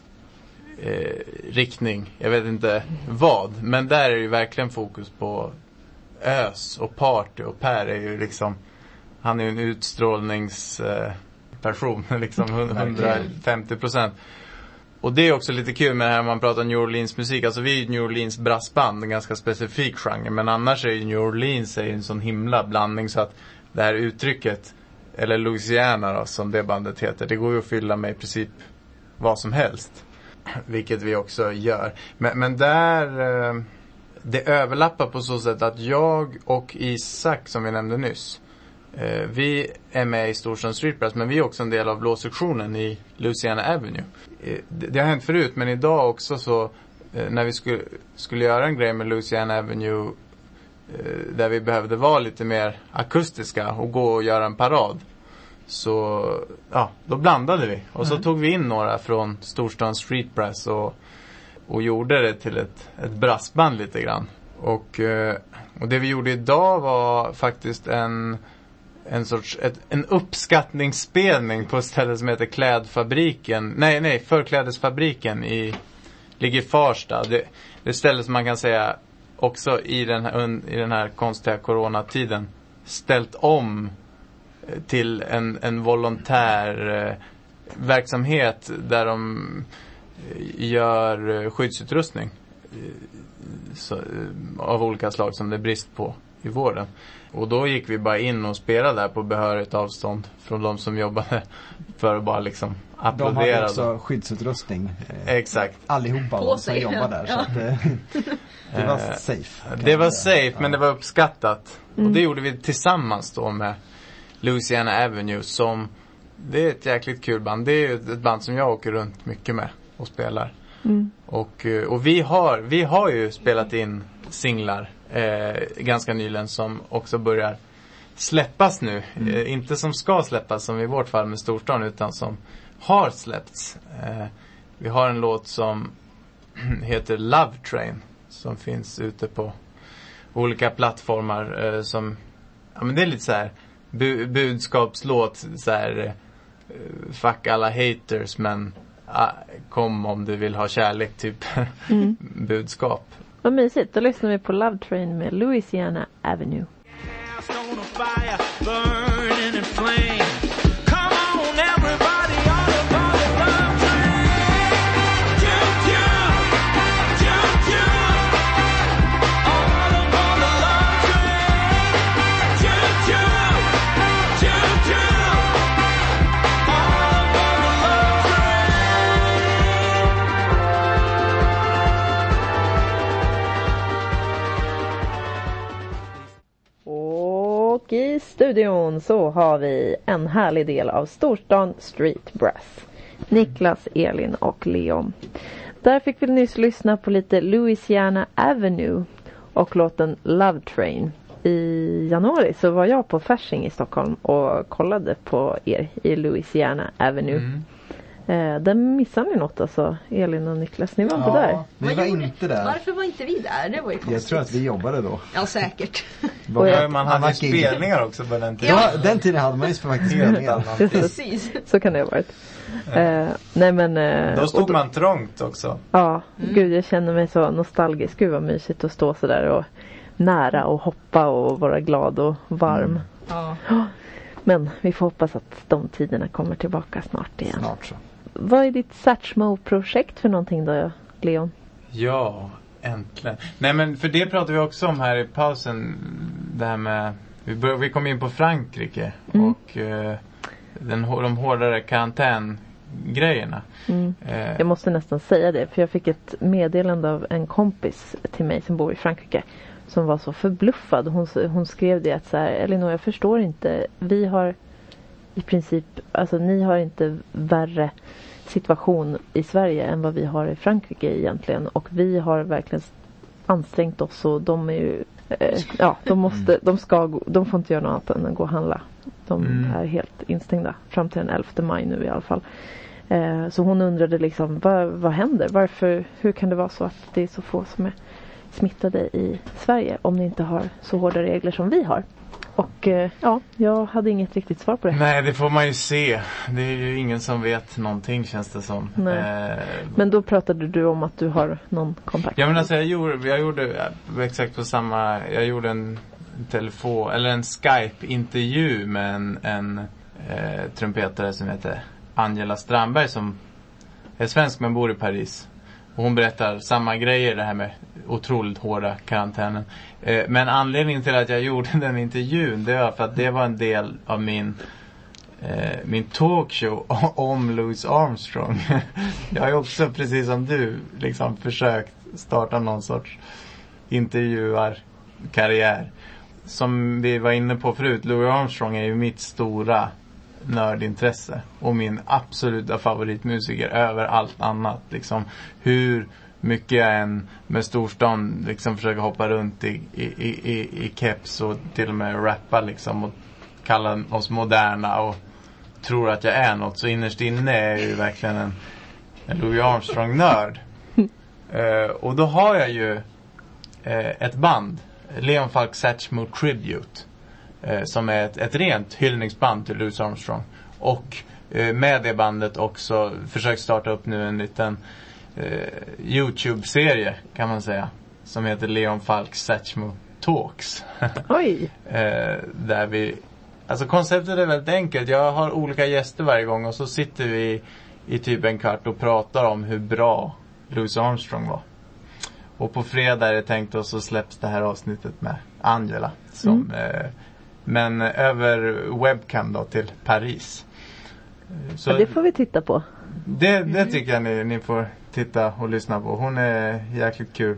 eh, riktning. Jag vet inte vad. Men där är ju verkligen fokus på ös och party och Per är ju liksom Han är ju en utstrålningsperson eh, liksom hun- Verkligen. 150 procent. Och det är också lite kul med det här när man pratar New Orleans musik. Alltså vi är ju New Orleans brassband, en ganska specifik genre. Men annars är ju New Orleans är ju en sån himla blandning så att det här uttrycket, eller Louisiana då, som det bandet heter, det går ju att fylla med i princip vad som helst. Vilket vi också gör. Men, men där, eh, det överlappar på så sätt att jag och Isak, som vi nämnde nyss, eh, vi är med i Storsjön Street Press, men vi är också en del av blåsektionen i Louisiana Avenue. Eh, det, har hänt förut, men idag också så, eh, när vi skulle, skulle göra en grej med Louisiana Avenue eh, där vi behövde vara lite mer akustiska och gå och göra en parad. Så, ja, då blandade vi. Och så tog vi in några från Storstan Street Brass och, och gjorde det till ett, ett brassband lite grann. Och, och det vi gjorde idag var faktiskt en, en sorts, ett, en uppskattningsspelning på ett ställe som heter Klädfabriken. Nej, nej, Förklädesfabriken i, ligger i Farsta. Det, det är ett ställe som man kan säga också i den här, un, i den här konstiga coronatiden ställt om eh, till en, en volontär eh, verksamhet där de eh, gör eh, skyddsutrustning eh, så, eh, av olika slag som det är brist på i vården. Och då gick vi bara in och spelade där på behörigt avstånd från de som jobbade för att bara liksom De hade applådera. också skyddsutrustning. Eh, Exakt. allihopa På var som jobbar där. Så ja. att, eh, det var Eh, safe. Det var safe men det var uppskattat. Och det gjorde vi tillsammans då med Louisiana Avenue som Det är ett jäkligt kul band. Det är ju ett band som jag åker runt mycket med och spelar. Mm. Och, och vi, har, vi har ju spelat in singlar eh, ganska nyligen som också börjar släppas nu. Eh, inte som ska släppas som i vårt fall med Storstan utan som har släppts. Eh, vi har en låt som heter Love Train som finns ute på olika plattformar eh, som Ja men det är lite så här bu budskapslåt så här eh, Fuck alla haters men ah, kom om du vill ha kärlek typ Mm. budskap. Vad mysigt. Då lyssnar vi på Love Train med Louisiana Avenue. Och i studion så har vi en härlig del av Storstan Street Brass. Niklas, Elin och Leon. Där fick vi nyss lyssna på lite Louisiana Avenue och låten Love Train. I januari så var jag på Fasching i Stockholm och kollade på er i Louisiana Avenue. Mm. Eh, där missade ni något alltså, Elin och Niklas. Ni var inte där. vi var inte där. Varför var inte vi där? Det var ju konstigt. Jag tror att vi jobbade då. Ja, säkert. Jag, man hade ju spelningar också på den tiden. Ja, den tiden hade man ju faktiskt spelningar. Precis. så kan det ha varit. Eh, nej men... Eh, Då stod man trångt också. Ja, gud jag känner mig så nostalgisk. Gud vad mysigt att stå sådär och nära och hoppa och vara glad och varm. Ja. Men vi får hoppas att de tiderna kommer tillbaka snart igen. Snart så. Vad är ditt Satchmo-projekt för någonting då, Leon? Ja, äntligen. Nej men för det pratade vi också om här i pausen. Det här med, vi, bör, vi kom in på Frankrike Mm. och eh, den, de hårdare karantängrejerna. Mm. Eh, Jag måste nästan säga det för jag fick ett meddelande av en kompis till mig som bor i Frankrike. Som var så förbluffad. Hon, hon skrev det att så här, Elinor jag förstår inte. Vi har i princip, alltså ni har inte värre situation i Sverige än vad vi har i Frankrike egentligen. Och vi har verkligen ansträngt oss och de är ju eh, Ja, de måste, de ska de får inte göra något annat än att gå och handla. De Mm. är helt instängda fram till den 11 maj nu i alla fall. Eh, så hon undrade liksom vad, vad händer? Varför, hur kan det vara så att det är så få som är smittade i Sverige om ni inte har så hårda regler som vi har? Och eh, ja, jag hade inget riktigt svar på det. Nej, det får man ju se. Det är ju ingen som vet någonting känns det som. Nej. Eh, Men då pratade du om att du har någon kontakt. Ja men alltså jag gjorde, jag gjorde exakt på samma, jag gjorde en telefon, eller en Skype-intervju med en, en eh, trumpetare som heter Angela Strandberg som är svensk men bor i Paris. Och hon berättar samma grejer det här med otroligt hårda karantänen. Eh, men anledningen till att jag gjorde den intervjun det var för att det var en del av min eh, min talkshow om Louis Armstrong. jag har ju också, precis som du, liksom försökt starta någon sorts intervjuarkarriär. Som vi var inne på förut, Louis Armstrong är ju mitt stora nördintresse. Och min absoluta favoritmusiker över allt annat. Liksom hur mycket jag än med storstan liksom försöker hoppa runt i, i, i, i, keps och till och med rappa liksom. Och kalla oss moderna och tror att jag är något. Så innerst inne är jag ju verkligen en, en Louis Armstrong-nörd. Eh, och då har jag ju eh, ett band, Leon Falk Satchmo Tribute. Eh, som är ett, ett rent hyllningsband till Louis Armstrong. Och eh, med det bandet också försökt starta upp nu en liten eh, Youtube-serie kan man säga. Som heter Leon Falk Satchmo Talks. Oj! Eh, där vi, alltså konceptet är väldigt enkelt. Jag har olika gäster varje gång och så sitter vi i typ en kvart och pratar om hur bra Louis Armstrong var. Och på fredag är det tänkt och så släpps det här avsnittet med Angela. Som, eh, men över webcam då till Paris. Så Ja, det får vi titta på. det, det tycker jag ni, ni får titta och lyssna på. Hon är jäkligt kul.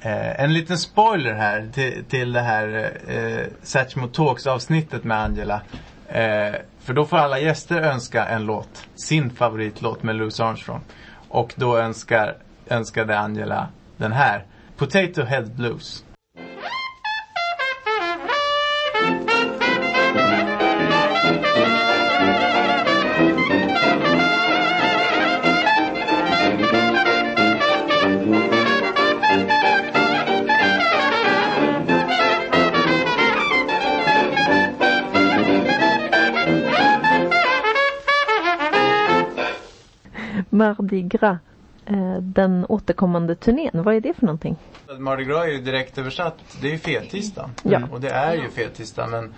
Eh, en liten spoiler här till, till det här eh, Satchmo Talks avsnittet med Angela. Eh, för då får alla gäster önska en låt. Sin favoritlåt med Louis Armstrong. Och då önskar, önskade Angela den här. Potato Head Blues. Mardi Gras. Eh, den återkommande turnén, vad är det för någonting? Mardi Gras är ju direkt översatt. Det är ju fettisdagen. Ja. Och det är ju fettisdagen men,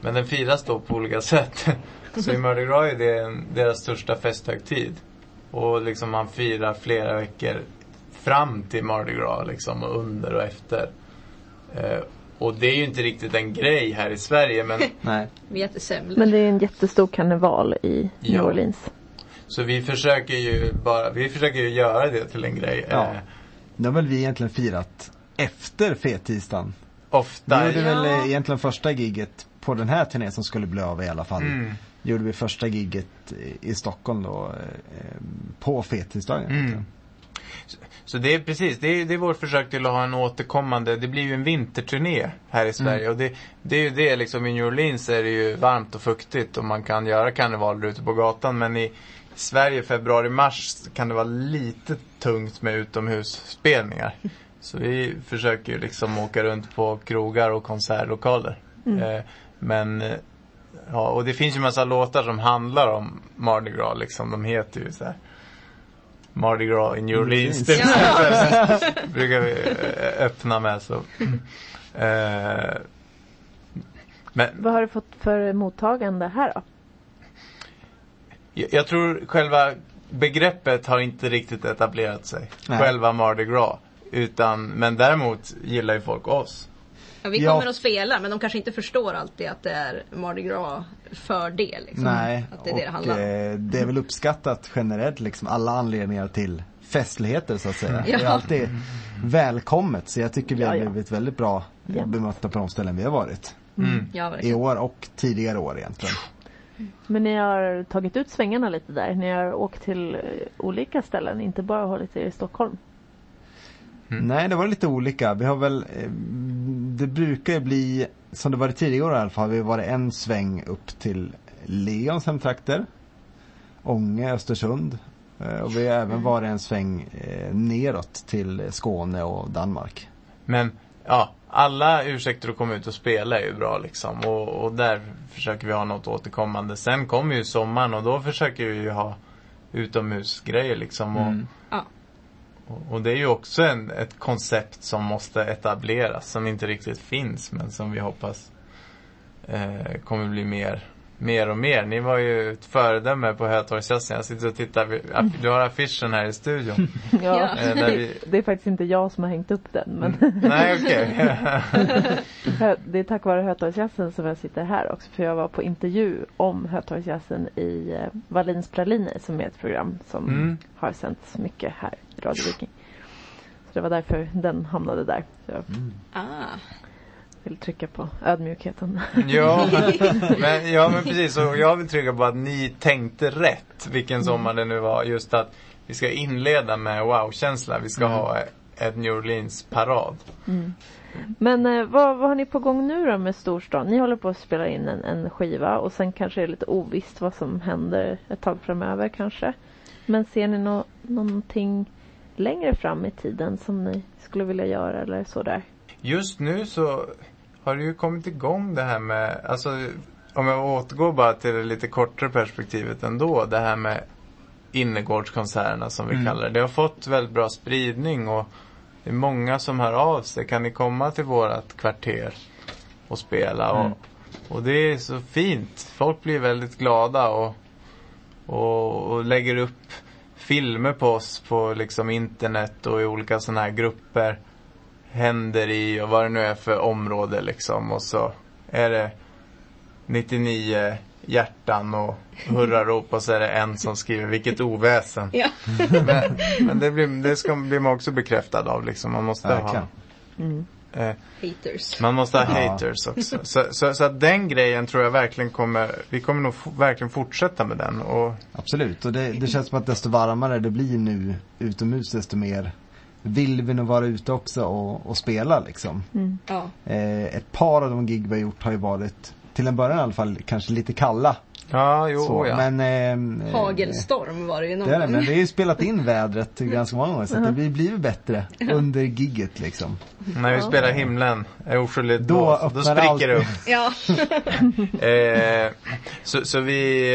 men den firas då på olika sätt. Så i Mardi Gras är det deras största festhögtid. Och liksom man firar flera veckor fram till Mardi Gras liksom och under och efter. Eh, och det är ju inte riktigt en grej här i Sverige men Nej. Men det är en jättestor karneval i New Ja. Orleans. Så vi försöker ju bara, vi försöker ju göra det till en grej. Ja. Eh, Det har väl vi egentligen firat efter fettisdagen. ofta. Vi gjorde väl Ja. eh, egentligen första gigget på den här turnén som skulle bli av i alla fall. Mm. Gjorde vi första gigget i- Stockholm då eh, på fettisdagen. Mm. egentligen. Så det är precis, det är, det är vårt försök till att ha en återkommande, det blir ju en vinterturné här i Sverige och det, det är ju det liksom, i New Orleans är det ju varmt och fuktigt och man kan göra karnevaler ute på gatan men i Sverige februari-mars kan det vara lite tungt med utomhusspelningar. Så vi försöker ju liksom åka runt på krogar och konsertlokaler. Eh, men eh, Ja, och det finns ju massa låtar som handlar om Mardi Gras liksom. De heter ju så här. Mardi Gras i New Orleans till exempel. Brukar vi eh, öppna med så. Eh, men Vad har du fått för mottagande här då? Jag, jag tror själva begreppet har inte riktigt etablerat sig. Nej. Själva Mardi Gras. Utan, men däremot gillar ju folk oss. Ja, vi Ja. kommer att spela men de kanske inte förstår alltid att det är Mardi Gras fördel. Liksom. Nej, Att det är det det och handlar om. eh, det är väl uppskattat generellt liksom alla anledningar till festligheter så att säga. Ja. Det är alltid välkommet så jag tycker vi har Ja, ja. blivit väldigt bra Ja. bemötta på de ställen vi har varit. Mm. Ja, I år och tidigare år egentligen. Men ni har tagit ut svängarna lite där. Ni har åkt till eh, olika ställen, inte bara hållit er i Stockholm. Mm. Nej, det var lite olika. Vi har väl, eh, det brukar ju bli, som det varit tidigare år i alla fall, har vi varit en sväng upp till Leons hemtrakter. Ånge, Östersund. Eh, Och vi har även varit en sväng neråt till Skåne och Danmark. Men ja, alla ursäkter att komma ut och spela är ju bra liksom. Och, och där försöker vi ha något återkommande. Sen kommer ju sommaren och då försöker vi ju ha utomhusgrejer liksom. Och, Mm. Ja. och, och det är ju också en, ett koncept som måste etableras. Som inte riktigt finns men som vi hoppas eh, kommer bli mer Mer och mer. Ni var ju ett föredöme på Hötorgsjazzen. Jag sitter och tittar. Du har affischen här i studion. Ja, Eh, där vi... det är faktiskt inte jag som har hängt upp den. Men Nej, okej. Det är tack vare Hötorgsjazzen som jag sitter här också. För jag var på intervju om Hötorgsjazzen i eh, Wallins praliner som är ett program som Mm. har sänts mycket här i Radio Viking. Så det var därför den hamnade där. Så jag Ah. Vill trycka på ödmjukheten. Ja, men, ja men precis. Och jag vill trycka på att ni tänkte rätt vilken sommar det nu var. Just att vi ska inleda med wow-känsla. Vi ska ha ett New Orleans-parad. Men eh, vad, vad har ni på gång nu då med Storstan? Ni håller på att spela in en, en skiva och sen kanske det är lite ovisst vad som händer ett tag framöver kanske. Men ser ni nå, någonting längre fram i tiden som ni skulle vilja göra eller sådär? Just nu så har ju kommit igång det här med, alltså om jag återgår bara till det lite kortare perspektivet ändå. Det här med innergårdskonserterna som vi Mm. kallar det. Det har fått väldigt bra spridning och det är många som hör av sig. Kan ni komma till vårat kvarter och spela? Mm. Och, och det är så fint. Folk blir väldigt glada och, och, och lägger upp filmer på oss på liksom internet och i olika sådana här grupper. Händer i och vad det nu är för område liksom. Och så är det 99 hjärtan och hurrarop och så är det en som skriver vilket oväsen. Ja. Men, men det, blir, det ska blir man också bekräftad av liksom. Man måste ha, Verkligen. eh, Haters. man måste ha Ja. haters också. Så, så, så att den grejen tror jag verkligen kommer, vi kommer nog verkligen fortsätta med den. Och Absolut, och det, det känns som att desto varmare det blir nu utomhus desto mer vill vi nog vara ute också och, och spela liksom. Ja. Eh, ett par av de gig vi har gjort har ju varit, till en början i alla fall, kanske lite kalla. ja, jo, så, ja. Men, ehm, eh, Hagelstorm var det ju någon det är det, men vi har ju spelat in vädret ganska många gånger så att det blir, blir bättre under gigget liksom. När vi spelar himlen är oskyldigt Då då öppnar spricker allt. det upp. Ja. Eh, så, så vi...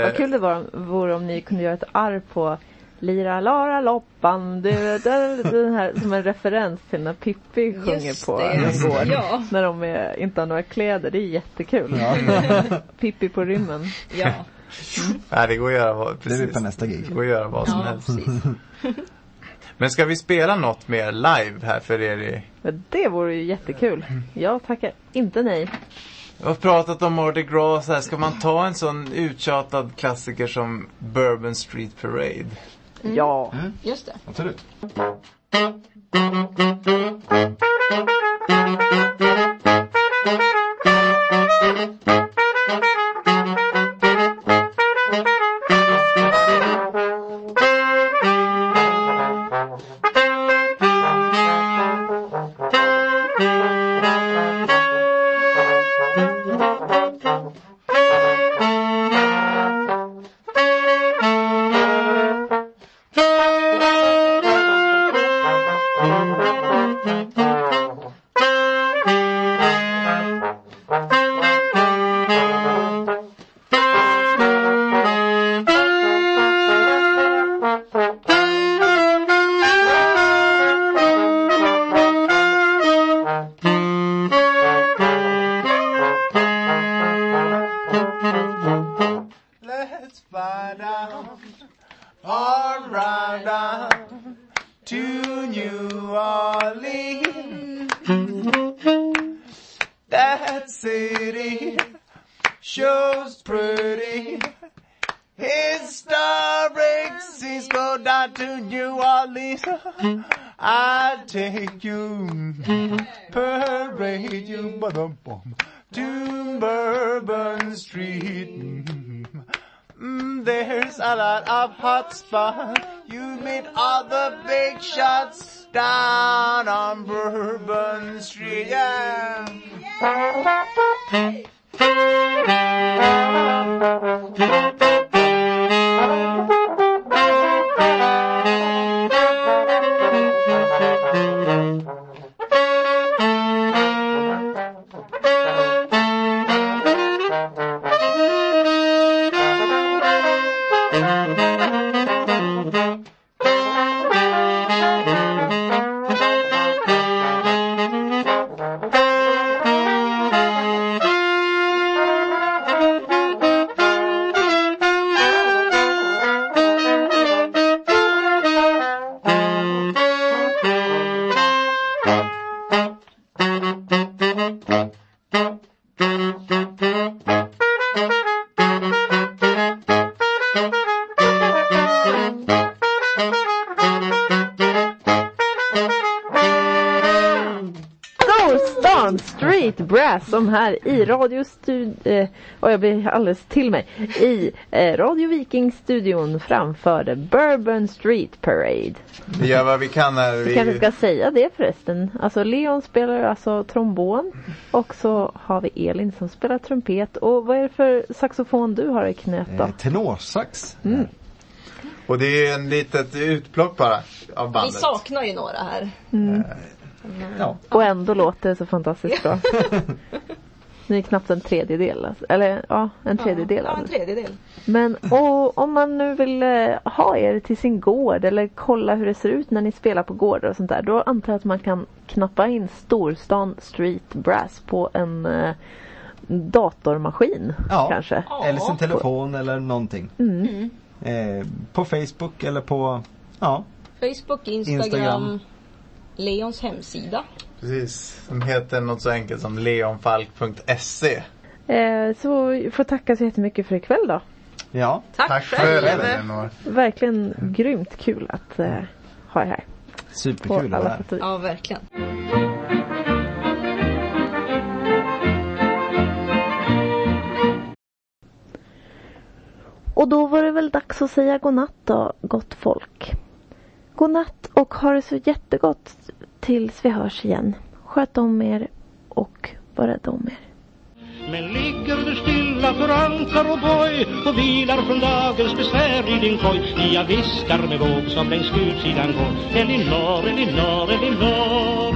Eh, Vad kul det var, vore om ni kunde göra ett arr på Lira Lara Loppan, du, den, den här som en referens till när Pippi sjunger Just på det. en gård. Ja. När de är, inte har några kläder, det är jättekul. Pippi på rymmen. Ja. nej, det går att göra vad, Det precis. på nästa gig. Det går att göra vad som Ja, helst. Men ska vi spela något mer live här för er i... Men det vore ju jättekul. Jag tackar inte nej. Jag har pratat om Mardi Gras här. Ska man ta en sån uttjatad klassiker som Bourbon Street Parade? Ja. Just det. Absolut. Thank Scenes go down to New Orleans. I take you, parade you, to Bourbon Street. Mm, there's a lot of hot spots. You meet all the big shots down on Bourbon Street. Yeah. Som här i radiostud... Eh, och jag blir alldeles till mig. I eh, Radio Viking-studion framförde Bourbon Street Parade. Vi gör vad vi kan här. Vi kanske Vi, ska säga det förresten. Alltså Leon spelar alltså trombon och så har vi Elin som spelar trumpet. Och vad är det för saxofon du har i knät då? Eh, tenorsax. och det är en litet utplock bara av Vi bandet. saknar ju några här. Ja. Och ändå låter det så fantastiskt bra. Ni är knappt en tredjedel. Alltså. Eller ja, en tredjedel Ja, av en det. tredjedel. Men och, om man nu vill eh, ha er till sin gård eller kolla hur det ser ut när ni spelar på gårdar och sånt där. Då antar jag att man kan knappa in Storstan Street Brass på en eh, datormaskin Ja. kanske. Ja. Eller sin telefon eller någonting. Mm. Eh, på Facebook eller på, ja. Facebook, Instagram, Instagram. Leons hemsida. Precis. Som heter något så enkelt som leonfalk.se. Eh, så får tacka så jättemycket för ikväll då. Ja. Tack, Tack själv. själv Elinor. Verkligen grymt kul att eh, ha er här. Superkul att vara här. Ja, verkligen. Och då var det väl dags att säga godnatt då, gott folk. Godnatt och ha det så jättegott tills vi hörs igen. Sköt om er och var rädda om er. Men ligger du stilla för ankar och boj och vilar från dagens besvär i din koj Jag viskar med våg som längs utsidan går Elinor, Elinor, Elinor